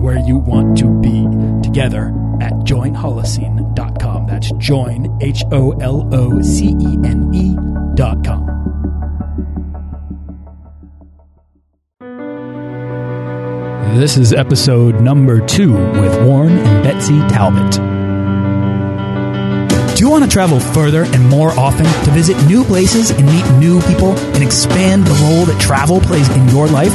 where you want to be together at joinholocene.com. That's join, H O L O C E N E.com. This is episode number two with Warren and Betsy Talbot. Do you want to travel further and more often to visit new places and meet new people and expand the role that travel plays in your life?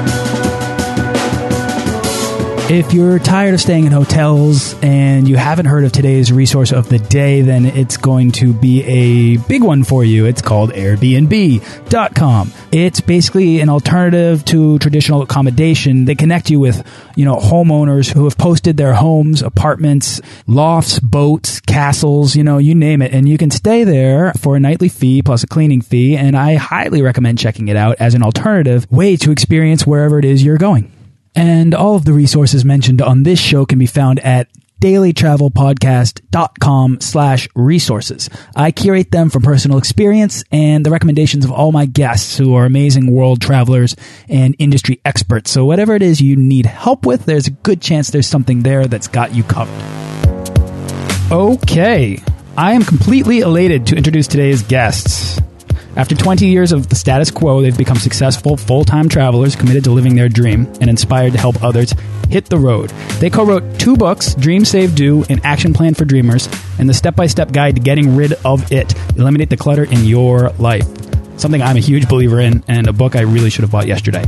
If you're tired of staying in hotels and you haven't heard of today's resource of the day, then it's going to be a big one for you. It's called Airbnb.com. It's basically an alternative to traditional accommodation. They connect you with, you know, homeowners who have posted their homes, apartments, lofts, boats, castles, you know, you name it. And you can stay there for a nightly fee plus a cleaning fee. And I highly recommend checking it out as an alternative way to experience wherever it is you're going. And all of the resources mentioned on this show can be found at dailytravelpodcast.com slash resources. I curate them from personal experience and the recommendations of all my guests who are amazing world travelers and industry experts. So whatever it is you need help with, there's a good chance there's something there that's got you covered. Okay. I am completely elated to introduce today's guests. After 20 years of the status quo, they've become successful full time travelers committed to living their dream and inspired to help others hit the road. They co wrote two books Dream Save Do, An Action Plan for Dreamers, and the step by step guide to getting rid of it. Eliminate the clutter in your life. Something I'm a huge believer in, and a book I really should have bought yesterday.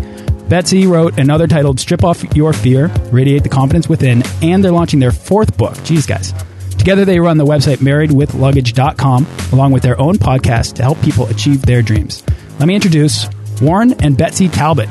Betsy wrote another titled Strip Off Your Fear, Radiate the Confidence Within, and they're launching their fourth book. Geez, guys. Together, they run the website marriedwithluggage.com along with their own podcast to help people achieve their dreams. Let me introduce Warren and Betsy Talbot.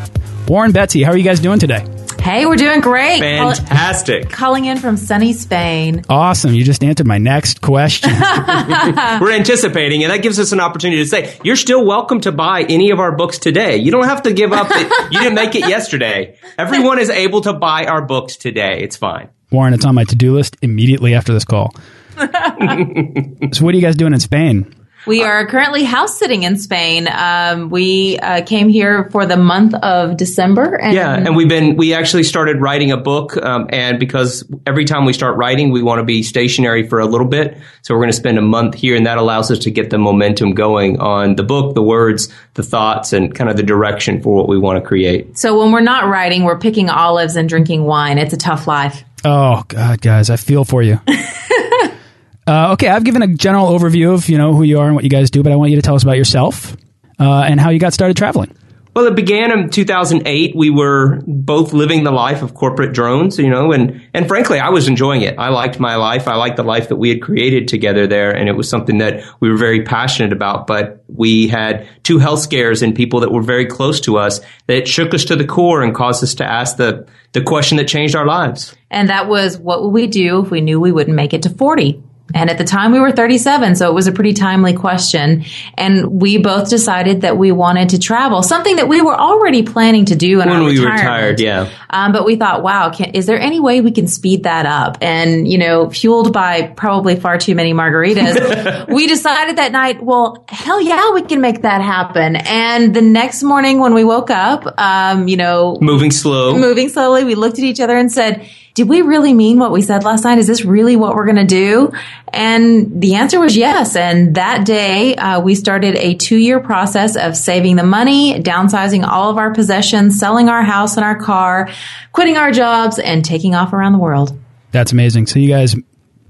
Warren, Betsy, how are you guys doing today? Hey, we're doing great. Fantastic. Calling in from sunny Spain. Awesome. You just answered my next question. We're anticipating, and that gives us an opportunity to say you're still welcome to buy any of our books today. You don't have to give up. It. You didn't make it yesterday. Everyone is able to buy our books today. It's fine. Warren, it's on my to do list immediately after this call. so, what are you guys doing in Spain? We are currently house sitting in Spain. Um, we uh, came here for the month of December. And yeah, and we've been we actually started writing a book, um, and because every time we start writing, we want to be stationary for a little bit. So we're going to spend a month here, and that allows us to get the momentum going on the book, the words, the thoughts, and kind of the direction for what we want to create. So when we're not writing, we're picking olives and drinking wine. It's a tough life. Oh God, guys, I feel for you. uh, okay, I've given a general overview of you know who you are and what you guys do, but I want you to tell us about yourself uh, and how you got started traveling. Well, it began in 2008. We were both living the life of corporate drones, you know, and, and frankly, I was enjoying it. I liked my life. I liked the life that we had created together there. And it was something that we were very passionate about. But we had two health scares and people that were very close to us that shook us to the core and caused us to ask the, the question that changed our lives. And that was, what would we do if we knew we wouldn't make it to 40? And at the time we were 37, so it was a pretty timely question. And we both decided that we wanted to travel, something that we were already planning to do in when we retired. Yeah. Um, but we thought, wow, can, is there any way we can speed that up? And, you know, fueled by probably far too many margaritas, we decided that night, well, hell yeah, we can make that happen. And the next morning when we woke up, um, you know, moving slow, moving slowly, we looked at each other and said, did we really mean what we said last night? Is this really what we're going to do? And the answer was yes. And that day, uh, we started a two year process of saving the money, downsizing all of our possessions, selling our house and our car, quitting our jobs, and taking off around the world. That's amazing. So you guys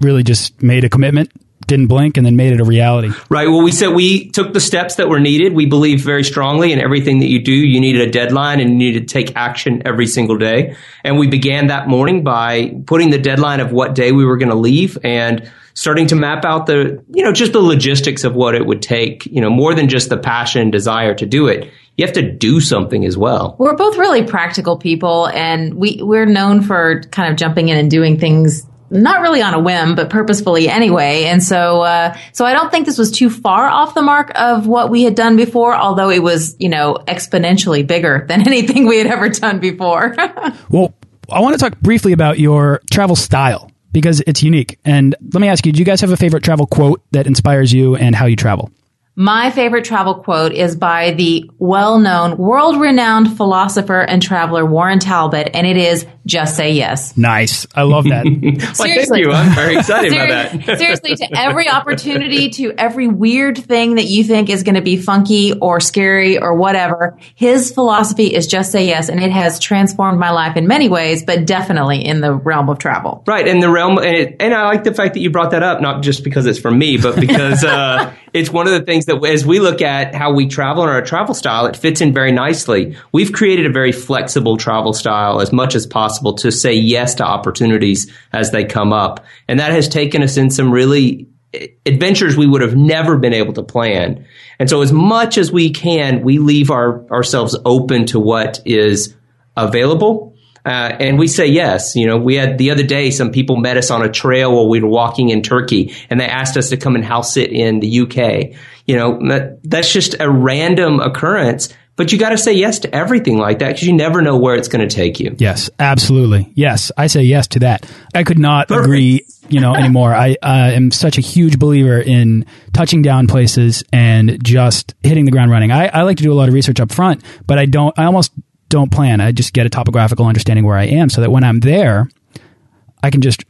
really just made a commitment didn't blink and then made it a reality. Right. Well, we said we took the steps that were needed. We believe very strongly in everything that you do. You needed a deadline and you needed to take action every single day. And we began that morning by putting the deadline of what day we were going to leave and starting to map out the, you know, just the logistics of what it would take, you know, more than just the passion and desire to do it. You have to do something as well. We're both really practical people and we, we're known for kind of jumping in and doing things not really on a whim, but purposefully anyway. And so, uh, so I don't think this was too far off the mark of what we had done before, although it was, you know, exponentially bigger than anything we had ever done before. well, I want to talk briefly about your travel style because it's unique. And let me ask you, do you guys have a favorite travel quote that inspires you and how you travel? My favorite travel quote is by the well-known, world-renowned philosopher and traveler Warren Talbot, and it is just say yes. Nice. I love that. well, seriously. thank you. I'm very excited about that. seriously, to every opportunity, to every weird thing that you think is going to be funky or scary or whatever, his philosophy is just say yes, and it has transformed my life in many ways, but definitely in the realm of travel. Right, in the realm, and, it, and I like the fact that you brought that up, not just because it's for me, but because uh, it's one of the things that as we look at how we travel and our travel style, it fits in very nicely. We've created a very flexible travel style as much as possible to say yes to opportunities as they come up. And that has taken us in some really adventures we would have never been able to plan. And so as much as we can, we leave our, ourselves open to what is available uh, and we say yes. You know, we had the other day some people met us on a trail while we were walking in Turkey, and they asked us to come and house sit in the UK. You know, that, that's just a random occurrence. But you got to say yes to everything like that because you never know where it's going to take you. Yes, absolutely. Yes, I say yes to that. I could not Perfect. agree, you know, anymore. I uh, am such a huge believer in touching down places and just hitting the ground running. I, I like to do a lot of research up front, but I don't. I almost don't plan. I just get a topographical understanding where I am so that when I'm there, I can just,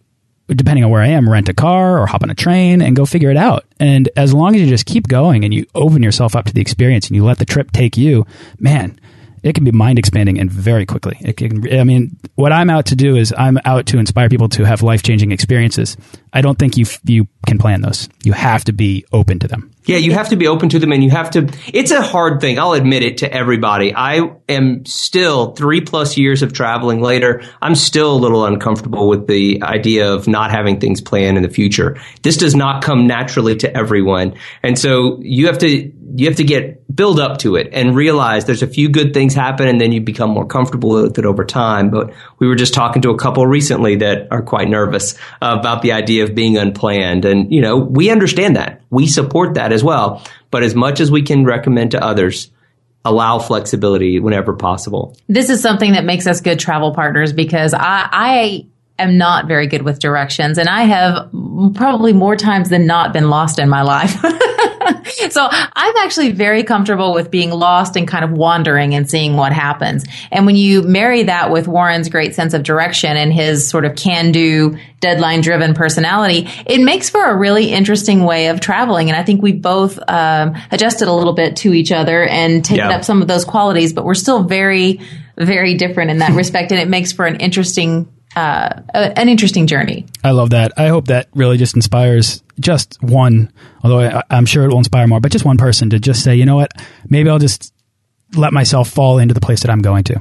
depending on where I am, rent a car or hop on a train and go figure it out. And as long as you just keep going and you open yourself up to the experience and you let the trip take you, man, it can be mind expanding and very quickly. It can, I mean, what I'm out to do is I'm out to inspire people to have life changing experiences. I don't think you you can plan those. You have to be open to them. Yeah, you have to be open to them and you have to, it's a hard thing. I'll admit it to everybody. I am still three plus years of traveling later. I'm still a little uncomfortable with the idea of not having things planned in the future. This does not come naturally to everyone. And so you have to, you have to get build up to it and realize there's a few good things happen and then you become more comfortable with it over time. But we were just talking to a couple recently that are quite nervous about the idea of being unplanned. And, you know, we understand that. We support that as well. But as much as we can recommend to others, allow flexibility whenever possible. This is something that makes us good travel partners because I, I am not very good with directions and I have probably more times than not been lost in my life. so I'm actually very comfortable with being lost and kind of wandering and seeing what happens. And when you marry that with Warren's great sense of direction and his sort of can do, deadline driven personality, it makes for a really interesting way of traveling. And I think we both um, adjusted a little bit to each other and taken yeah. up some of those qualities, but we're still very, very different in that respect. And it makes for an interesting uh, an interesting journey. I love that. I hope that really just inspires just one, although I, I'm sure it will inspire more, but just one person to just say, you know what, maybe I'll just let myself fall into the place that I'm going to.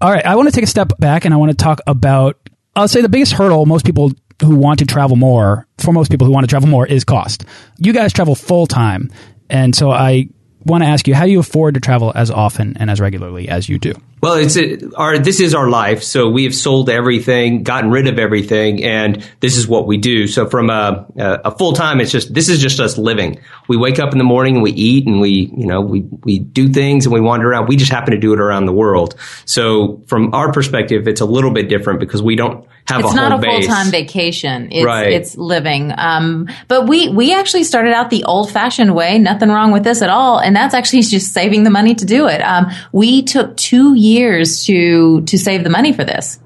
All right, I want to take a step back and I want to talk about, I'll say the biggest hurdle most people who want to travel more, for most people who want to travel more, is cost. You guys travel full time. And so I want to ask you, how do you afford to travel as often and as regularly as you do? Well, it's a, our this is our life. So we have sold everything, gotten rid of everything, and this is what we do. So from a, a full time, it's just this is just us living. We wake up in the morning and we eat and we you know we we do things and we wander around. We just happen to do it around the world. So from our perspective, it's a little bit different because we don't have it's a not a full time vacation. It's, right. it's living. Um, but we we actually started out the old fashioned way. Nothing wrong with this at all, and that's actually just saving the money to do it. Um, we took two years to to save the money for this.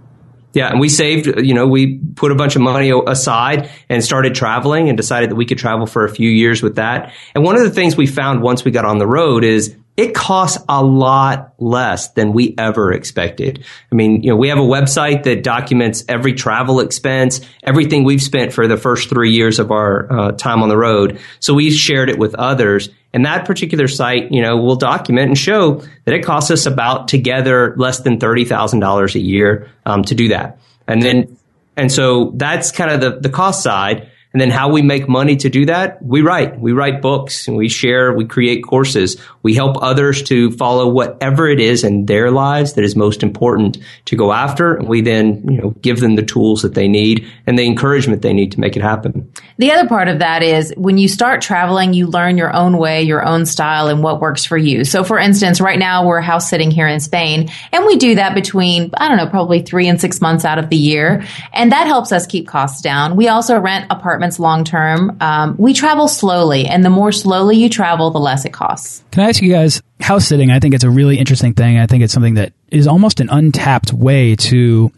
Yeah, and we saved, you know, we put a bunch of money aside and started traveling and decided that we could travel for a few years with that. And one of the things we found once we got on the road is it costs a lot less than we ever expected. I mean, you know, we have a website that documents every travel expense, everything we've spent for the first three years of our uh, time on the road. So we shared it with others. And that particular site, you know, will document and show that it costs us about together less than $30,000 a year um, to do that. And then, and so that's kind of the, the cost side. And then how we make money to do that? We write. We write books and we share, we create courses. We help others to follow whatever it is in their lives that is most important to go after. And we then, you know, give them the tools that they need and the encouragement they need to make it happen. The other part of that is when you start traveling, you learn your own way, your own style, and what works for you. So, for instance, right now we're house sitting here in Spain, and we do that between, I don't know, probably three and six months out of the year. And that helps us keep costs down. We also rent apartments apartments long term. Um, we travel slowly, and the more slowly you travel, the less it costs. Can I ask you guys, house sitting? I think it's a really interesting thing. I think it's something that is almost an untapped way to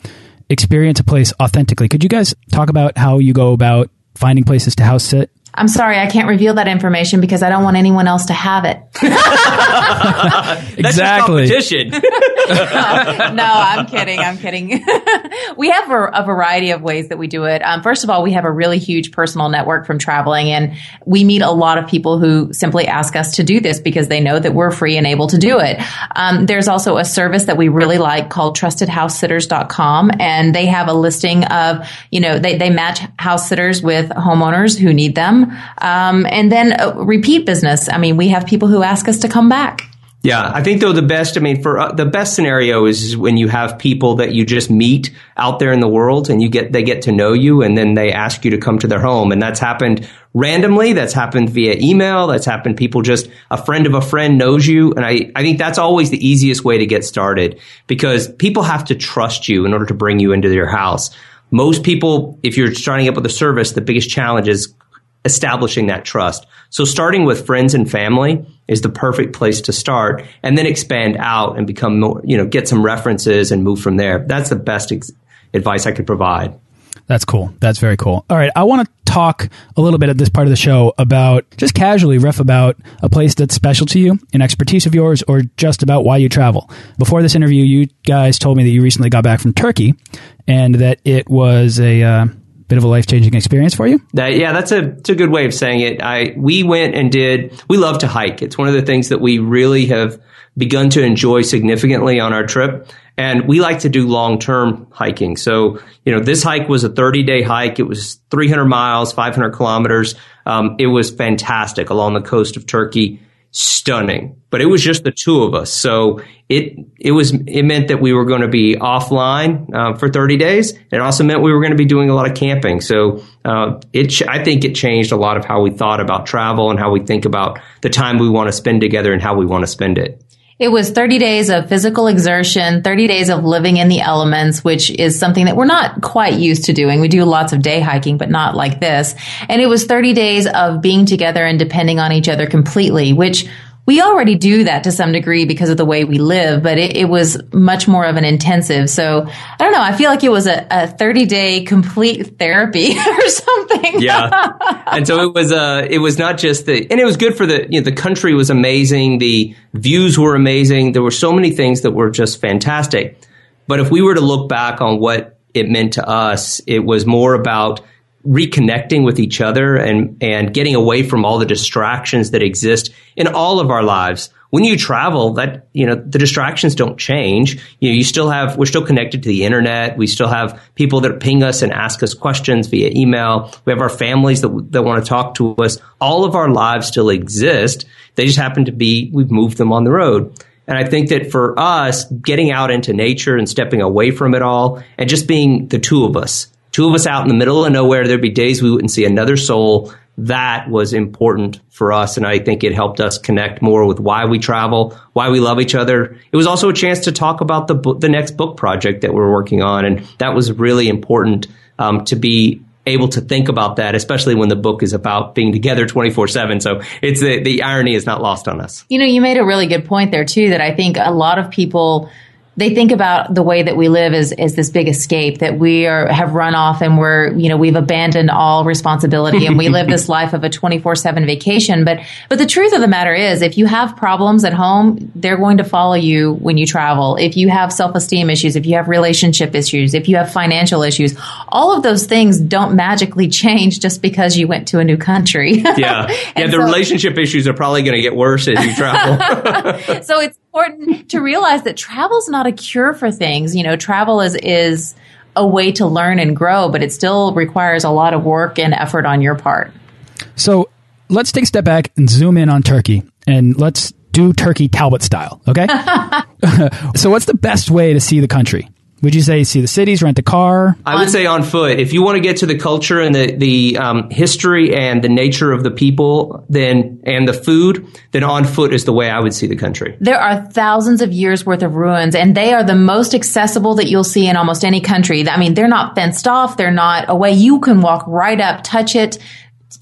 experience a place authentically. Could you guys talk about how you go about finding places to house sit? I'm sorry, I can't reveal that information because I don't want anyone else to have it. exactly. competition. no, I'm kidding. I'm kidding. we have a, a, variety of ways that we do it. Um, first of all, we have a really huge personal network from traveling, and we meet a lot of people who simply ask us to do this because they know that we're free and able to do it. Um, there's also a service that we really like called trustedhousesitters.com, and they have a listing of, you know, they, they match house sitters with homeowners who need them. Um, and then uh, repeat business. I mean, we have people who ask us to come back. Yeah, I think though the best, I mean, for uh, the best scenario is when you have people that you just meet out there in the world and you get, they get to know you and then they ask you to come to their home. And that's happened randomly. That's happened via email. That's happened people just, a friend of a friend knows you. And I, I think that's always the easiest way to get started because people have to trust you in order to bring you into their house. Most people, if you're starting up with a service, the biggest challenge is establishing that trust. So starting with friends and family is the perfect place to start and then expand out and become more, you know, get some references and move from there. That's the best ex- advice I could provide. That's cool. That's very cool. All right. I want to talk a little bit at this part of the show about just casually riff about a place that's special to you, an expertise of yours, or just about why you travel. Before this interview, you guys told me that you recently got back from Turkey and that it was a, uh, bit of a life changing experience for you? That, yeah, that's a, a good way of saying it. I we went and did. We love to hike. It's one of the things that we really have begun to enjoy significantly on our trip. And we like to do long term hiking. So, you know, this hike was a 30 day hike. It was 300 miles, 500 kilometers. Um, it was fantastic along the coast of Turkey stunning. But it was just the two of us, so it it was it meant that we were going to be offline uh, for 30 days. It also meant we were going to be doing a lot of camping. So uh, it I think it changed a lot of how we thought about travel and how we think about the time we want to spend together and how we want to spend it. It was 30 days of physical exertion, 30 days of living in the elements, which is something that we're not quite used to doing. We do lots of day hiking, but not like this. And it was 30 days of being together and depending on each other completely, which we already do that to some degree because of the way we live, but it, it, was much more of an intensive. So I don't know. I feel like it was a, a 30 day complete therapy or something. Yeah. and so it was, uh, it was not just the, and it was good for the, you know, the country was amazing. The views were amazing. There were so many things that were just fantastic. But if we were to look back on what it meant to us, it was more about reconnecting with each other and, and getting away from all the distractions that exist in all of our lives. When you travel, that, you know, the distractions don't change. You know, you still have, we're still connected to the internet. We still have people that ping us and ask us questions via email. We have our families that, that want to talk to us. All of our lives still exist. They just happen to be, we've moved them on the road. And I think that for us, getting out into nature and stepping away from it all and just being the two of us, two of us out in the middle of nowhere. There'd be days we wouldn't see another soul. That was important for us. And I think it helped us connect more with why we travel, why we love each other. It was also a chance to talk about the book, the next book project that we're working on. And that was really important um, to be able to think about that, especially when the book is about being together 24 7. So it's the, the irony is not lost on us. You know, you made a really good point there too, that I think a lot of people they think about the way that we live as, as this big escape that we are have run off and we're you know we've abandoned all responsibility and we live this life of a 24/7 vacation. But but the truth of the matter is if you have problems at home they're going to follow you when you travel. If you have self-esteem issues if you have relationship issues if you have financial issues all of those things don't magically change just because you went to a new country. Yeah. Yeah the so, relationship issues are probably going to get worse as you travel. So it's important to realize that travel is not a cure for things. You know, travel is is a way to learn and grow, but it still requires a lot of work and effort on your part. So let's take a step back and zoom in on Turkey and let's do Turkey Talbot style, okay? so what's the best way to see the country? Would you say see the cities, rent a car? I would say on foot. If you want to get to the culture and the the um, history and the nature of the people, then and the food, then on foot is the way I would see the country. There are thousands of years worth of ruins, and they are the most accessible that you'll see in almost any country. I mean, they're not fenced off. They're not away. You can walk right up, touch it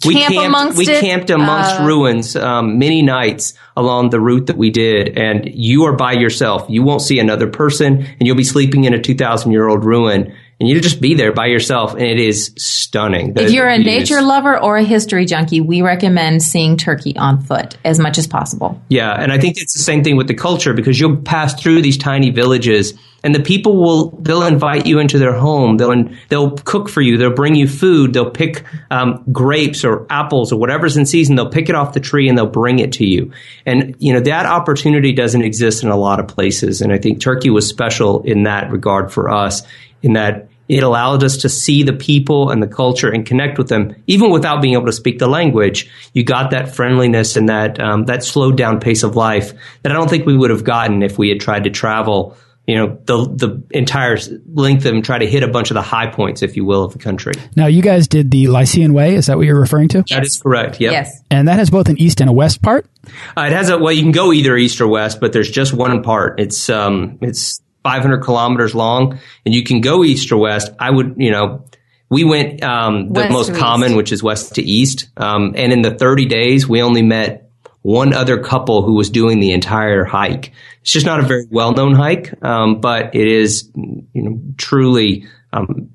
we camped, we it. camped amongst uh, ruins um, many nights along the route that we did, and you are by yourself. You won't see another person, and you'll be sleeping in a two thousand year old ruin and you just be there by yourself and it is stunning. The, if you're a nature lover or a history junkie, we recommend seeing Turkey on foot as much as possible. Yeah, and I think it's the same thing with the culture because you'll pass through these tiny villages and the people will they'll invite you into their home. They'll they'll cook for you. They'll bring you food. They'll pick um, grapes or apples or whatever's in season. They'll pick it off the tree and they'll bring it to you. And you know that opportunity doesn't exist in a lot of places. And I think Turkey was special in that regard for us. In that it allowed us to see the people and the culture and connect with them, even without being able to speak the language. You got that friendliness and that um, that slowed down pace of life that I don't think we would have gotten if we had tried to travel. You know, the the entire length of and try to hit a bunch of the high points, if you will, of the country. Now, you guys did the Lycian Way. Is that what you're referring to? Yes. That is correct. Yep. Yes. And that has both an east and a west part. Uh, it has a well. You can go either east or west, but there's just one part. It's um, it's 500 kilometers long and you can go east or west. I would, you know, we went um, the west most common, east. which is west to east. Um, and in the 30 days, we only met one other couple who was doing the entire hike. It's just not a very well known hike, um, but it is, you know, truly um,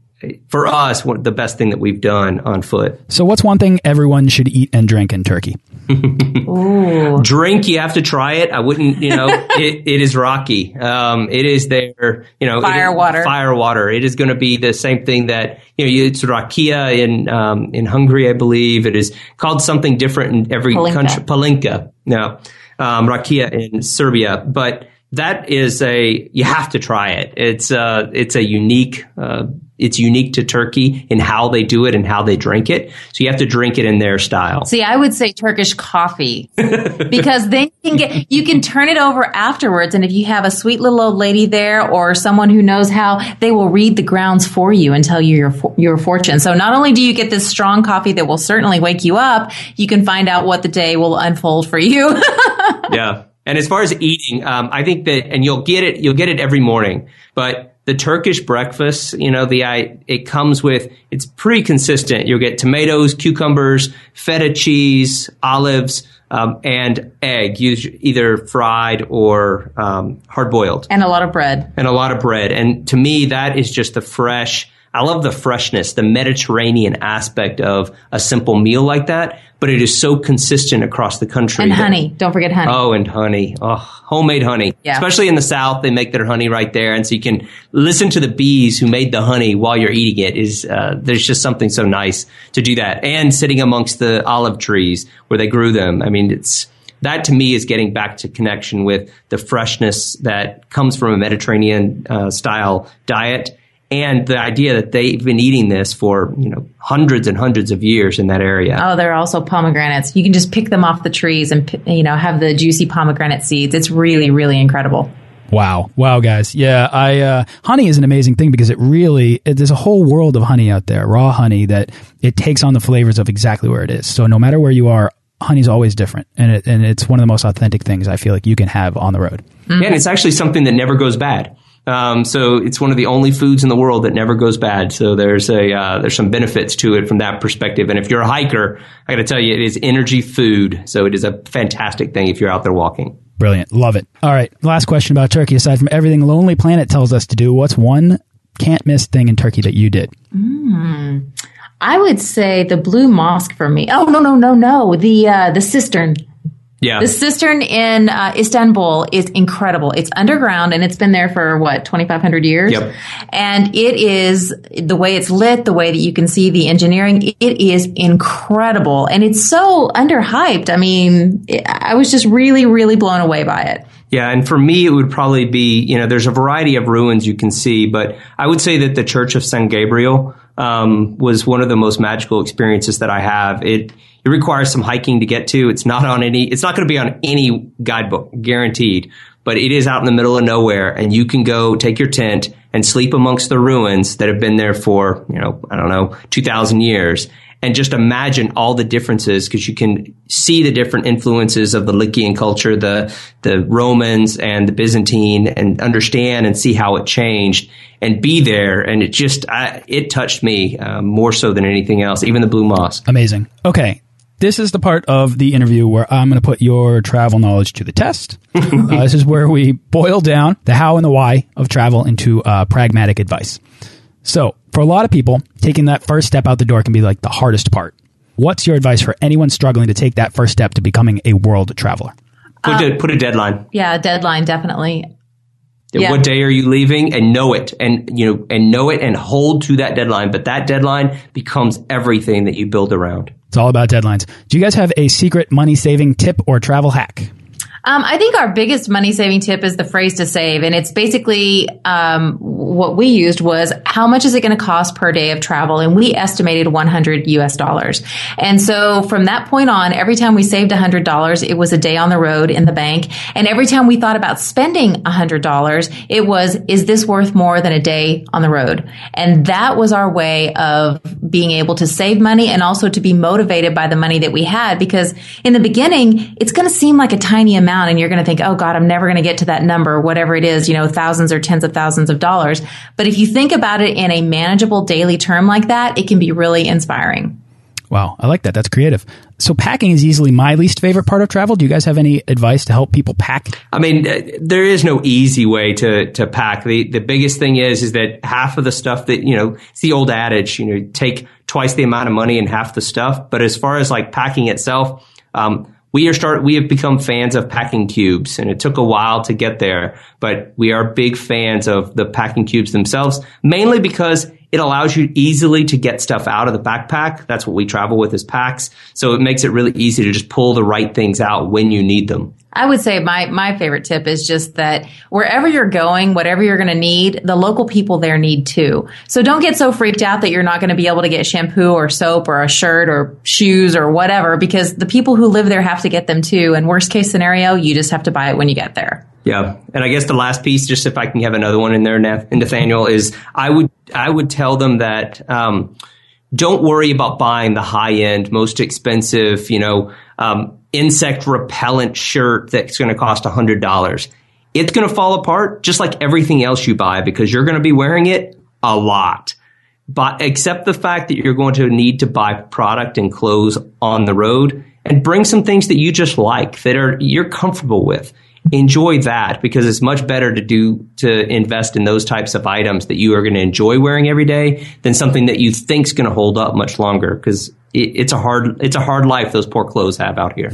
for us the best thing that we've done on foot. So, what's one thing everyone should eat and drink in Turkey? Drink, you have to try it. I wouldn't, you know, it, it is raki. Um, it is there, you know, fire water. Fire water. It is going to be the same thing that, you know, it's rakia in, um, in Hungary, I believe. It is called something different in every Palinka. country. Palinka. No, um, rakia in Serbia. But that is a, you have to try it. It's, uh, it's a unique, uh, it's unique to Turkey in how they do it and how they drink it. So you have to drink it in their style. See, I would say Turkish coffee because then you can get, you can turn it over afterwards. And if you have a sweet little old lady there or someone who knows how, they will read the grounds for you and tell you your, your fortune. So not only do you get this strong coffee that will certainly wake you up, you can find out what the day will unfold for you. yeah. And as far as eating, um, I think that, and you'll get it, you'll get it every morning, but the Turkish breakfast, you know, the I, it comes with it's pretty consistent. You'll get tomatoes, cucumbers, feta cheese, olives, um, and egg, either fried or um, hard boiled, and a lot of bread, and a lot of bread. And to me, that is just the fresh. I love the freshness, the Mediterranean aspect of a simple meal like that but it is so consistent across the country. And that, honey. Don't forget honey. Oh, and honey. Oh, homemade honey. Yeah. Especially in the South, they make their honey right there. And so you can listen to the bees who made the honey while you're eating it is, uh, there's just something so nice to do that. And sitting amongst the olive trees where they grew them. I mean, it's, that to me is getting back to connection with the freshness that comes from a Mediterranean uh, style diet and the idea that they've been eating this for you know hundreds and hundreds of years in that area. Oh, there are also pomegranates. You can just pick them off the trees and you know have the juicy pomegranate seeds. It's really really incredible. Wow, wow, guys, yeah, I uh, honey is an amazing thing because it really it, there's a whole world of honey out there, raw honey that it takes on the flavors of exactly where it is. So no matter where you are, honey's always different, and it, and it's one of the most authentic things I feel like you can have on the road. Mm -hmm. Yeah, and it's actually something that never goes bad Um, so it's one of the only foods in the world that never goes bad. So there's a uh, there's some benefits to it from that perspective. And if you're a hiker, I got to tell you, it is energy food. So it is a fantastic thing if you're out there walking. Brilliant. Love it. All right. Last question about Turkey. Aside from everything Lonely Planet tells us to do, what's one can't miss thing in Turkey that you did? Mm, I would say the Blue Mosque for me. Oh no no no no the uh, the cistern. Yeah. The cistern in uh, Istanbul is incredible. It's underground and it's been there for what, 2,500 years? Yep. And it is the way it's lit, the way that you can see the engineering, it is incredible. And it's so underhyped. I mean, I was just really, really blown away by it. Yeah, and for me, it would probably be, you know, there's a variety of ruins you can see, but I would say that the Church of San Gabriel um, was one of the most magical experiences that I have. It it requires some hiking to get to. It's not on any, it's not going to be on any guidebook, guaranteed, but it is out in the middle of nowhere and you can go take your tent and sleep amongst the ruins that have been there for, you know, I don't know, 2000 years and just imagine all the differences because you can see the different influences of the Lycian culture, the the Romans and the Byzantine, and understand and see how it changed and be there. And it just I, it touched me uh, more so than anything else, even the Blue Mosque. Amazing. Okay, this is the part of the interview where I'm going to put your travel knowledge to the test. uh, this is where we boil down the how and the why of travel into uh, pragmatic advice. So, for a lot of people, taking that first step out the door can be like the hardest part. What's your advice for anyone struggling to take that first step to becoming a world traveler? Put, a, put a deadline. Yeah, deadline definitely. Yeah. What day are you leaving? And know it, and you know, and know it, and hold to that deadline. But that deadline becomes everything that you build around. It's all about deadlines. Do you guys have a secret money saving tip or travel hack? Um, I think our biggest money saving tip is the phrase to save. And it's basically um, what we used was how much is it going to cost per day of travel? And we estimated 100 US dollars. And so from that point on, every time we saved $100, it was a day on the road in the bank. And every time we thought about spending $100, it was, is this worth more than a day on the road? And that was our way of being able to save money and also to be motivated by the money that we had. Because in the beginning, it's going to seem like a tiny amount and you're going to think, oh God, I'm never going to get to that number, whatever it is, you know, thousands or tens of thousands of dollars. But if you think about it in a manageable daily term like that, it can be really inspiring. Wow, I like that. That's creative. So packing is easily my least favorite part of travel. Do you guys have any advice to help people pack? I mean, uh, there is no easy way to to pack. The the biggest thing is is that half of the stuff that, you know, it's the old adage, you know, take twice the amount of money and half the stuff, but as far as like packing itself, um, we are start we have become fans of packing cubes and it took a while to get there but we are big fans of the packing cubes themselves mainly because it allows you easily to get stuff out of the backpack. That's what we travel with as packs. So it makes it really easy to just pull the right things out when you need them I would say my, my favorite tip is just that wherever you're going, whatever you're going to need, the local people there need too. So don't get so freaked out that you're not going to be able to get shampoo or soap or a shirt or shoes or whatever because the people who live there have to get them too. And worst case scenario, you just have to buy it when you get there. Yeah, and I guess the last piece, just if I can have another one in there, in Nathaniel, is I would I would tell them that um, don't worry about buying the high end, most expensive, you know, um, insect repellent shirt that's going to cost $100. It's going to fall apart just like everything else you buy because you're going to be wearing it a lot. But except the fact that you're going to need to buy product and clothes on the road and bring some things that you just like that are you're comfortable with. Enjoy that because it's much better to do to invest in those types of items that you are going to enjoy wearing every day than something that you think's going to hold up much longer because it, it's a hard it's a hard life those poor clothes have out here.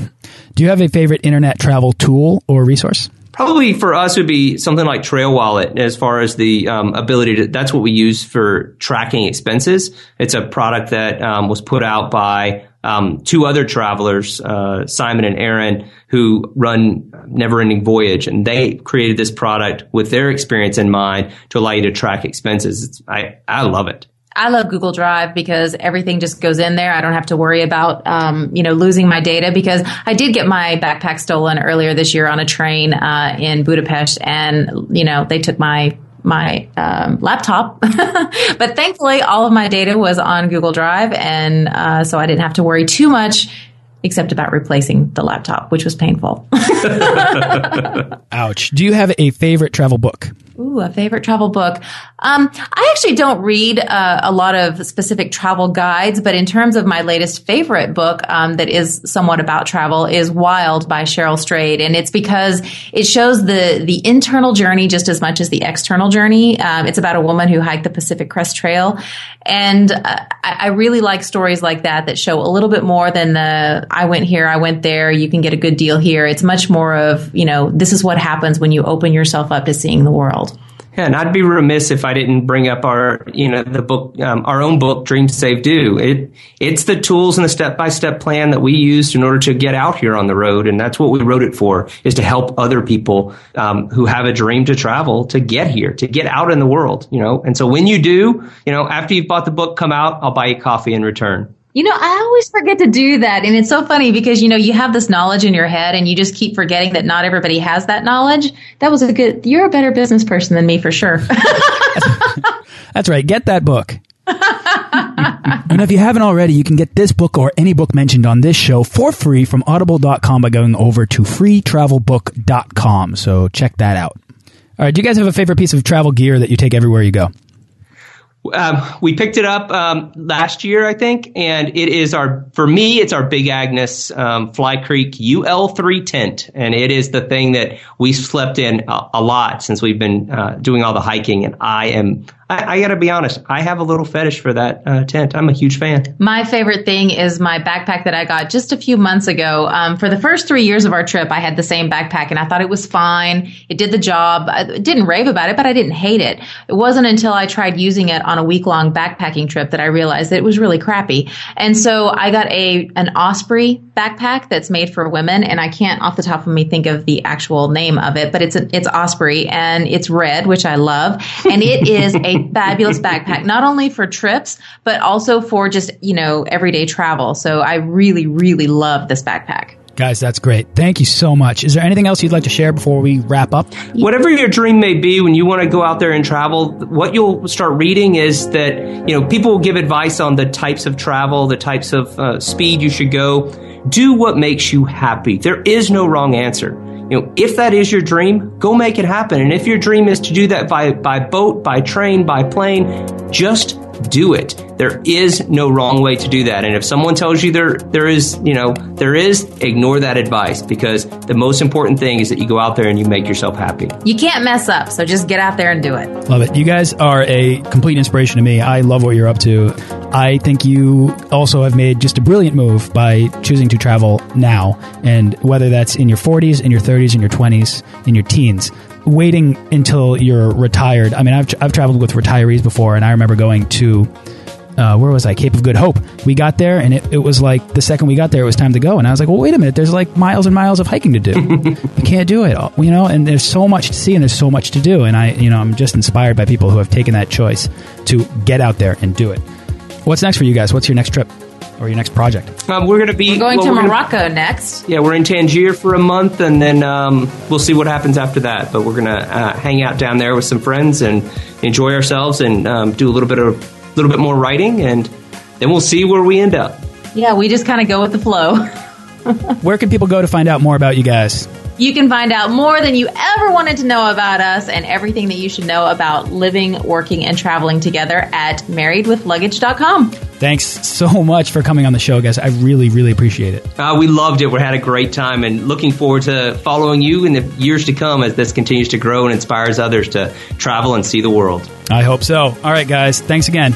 Do you have a favorite internet travel tool or resource? Probably for us would be something like Trail Wallet as far as the um, ability to, that's what we use for tracking expenses. It's a product that um, was put out by um, two other travelers, uh, Simon and Erin, who run Never Ending Voyage, and they created this product with their experience in mind to allow you to track expenses. It's, I, I love it. I love Google Drive because everything just goes in there. I don't have to worry about, um, you know, losing my data because I did get my backpack stolen earlier this year on a train uh, in Budapest, and you know they took my my um, laptop. but thankfully, all of my data was on Google Drive, and uh, so I didn't have to worry too much except about replacing the laptop, which was painful. Ouch. Do you have a favorite travel book? Ooh, a favorite travel book. Um, I actually don't read uh, a lot of specific travel guides, but in terms of my latest favorite book um, that is somewhat about travel is Wild by Cheryl Strayed, and it's because it shows the the internal journey just as much as the external journey. Um, it's about a woman who hiked the Pacific Crest Trail, and uh, I, I really like stories like that that show a little bit more than the I went here, I went there, you can get a good deal here. It's much more of you know this is what happens when you open yourself up to seeing the world. Yeah, and I'd be remiss if I didn't bring up our, you know, the book, um, our own book, Dream Save Do. It, it's the tools and the step by step plan that we used in order to get out here on the road, and that's what we wrote it for: is to help other people um, who have a dream to travel to get here, to get out in the world, you know. And so when you do, you know, after you've bought the book, come out, I'll buy you coffee in return. You know, I always forget to do that. And it's so funny because, you know, you have this knowledge in your head and you just keep forgetting that not everybody has that knowledge. That was a good, you're a better business person than me for sure. That's right. Get that book. and if you haven't already, you can get this book or any book mentioned on this show for free from audible.com by going over to freetravelbook.com. So check that out. All right. Do you guys have a favorite piece of travel gear that you take everywhere you go? Um, we picked it up um, last year, I think, and it is our for me. It's our Big Agnes um, Fly Creek UL3 tent, and it is the thing that we slept in a, a lot since we've been uh, doing all the hiking. And I am I, I got to be honest, I have a little fetish for that uh, tent. I'm a huge fan. My favorite thing is my backpack that I got just a few months ago. Um, for the first three years of our trip, I had the same backpack and I thought it was fine. It did the job. I didn't rave about it, but I didn't hate it. It wasn't until I tried using it on a week long backpacking trip that I realized that it was really crappy. And so I got a an Osprey backpack that's made for women, and I can't off the top of me think of the actual name of it, but it's a, it's Osprey and it's red, which I love, and it is a fabulous backpack, not only for trips, but also for just, you know, everyday travel. So I really, really love this backpack. Guys, that's great. Thank you so much. Is there anything else you'd like to share before we wrap up? Whatever your dream may be, when you want to go out there and travel, what you'll start reading is that, you know, people will give advice on the types of travel, the types of uh, speed you should go. Do what makes you happy. There is no wrong answer. You know, if that is your dream, go make it happen. And if your dream is to do that by, by boat, by train, by plane, just do it. There is no wrong way to do that. And if someone tells you there there is, you know, there is, ignore that advice because the most important thing is that you go out there and you make yourself happy. You can't mess up, so just get out there and do it. Love it. You guys are a complete inspiration to me. I love what you're up to. I think you also have made just a brilliant move by choosing to travel now. And whether that's in your 40s, in your 30s, in your 20s, in your teens, waiting until you're retired. I mean, I've, I've traveled with retirees before, and I remember going to uh, where was I? Cape of Good Hope. We got there, and it, it was like the second we got there, it was time to go. And I was like, well, wait a minute. There's like miles and miles of hiking to do. you can't do it, you know. And there's so much to see, and there's so much to do. And I, you know, I'm just inspired by people who have taken that choice to get out there and do it. What's next for you guys? What's your next trip? Or your next project? Um, we're going to be we're going well, to we're Morocco gonna, next. Yeah, we're in Tangier for a month, and then um, we'll see what happens after that. But we're going to uh, hang out down there with some friends and enjoy ourselves, and um, do a little bit of a little bit more writing, and then we'll see where we end up. Yeah, we just kind of go with the flow. where can people go to find out more about you guys? You can find out more than you ever wanted to know about us and everything that you should know about living, working, and traveling together at marriedwithluggage.com. Thanks so much for coming on the show, guys. I really, really appreciate it. Uh, we loved it. We had a great time and looking forward to following you in the years to come as this continues to grow and inspires others to travel and see the world. I hope so. All right, guys. Thanks again.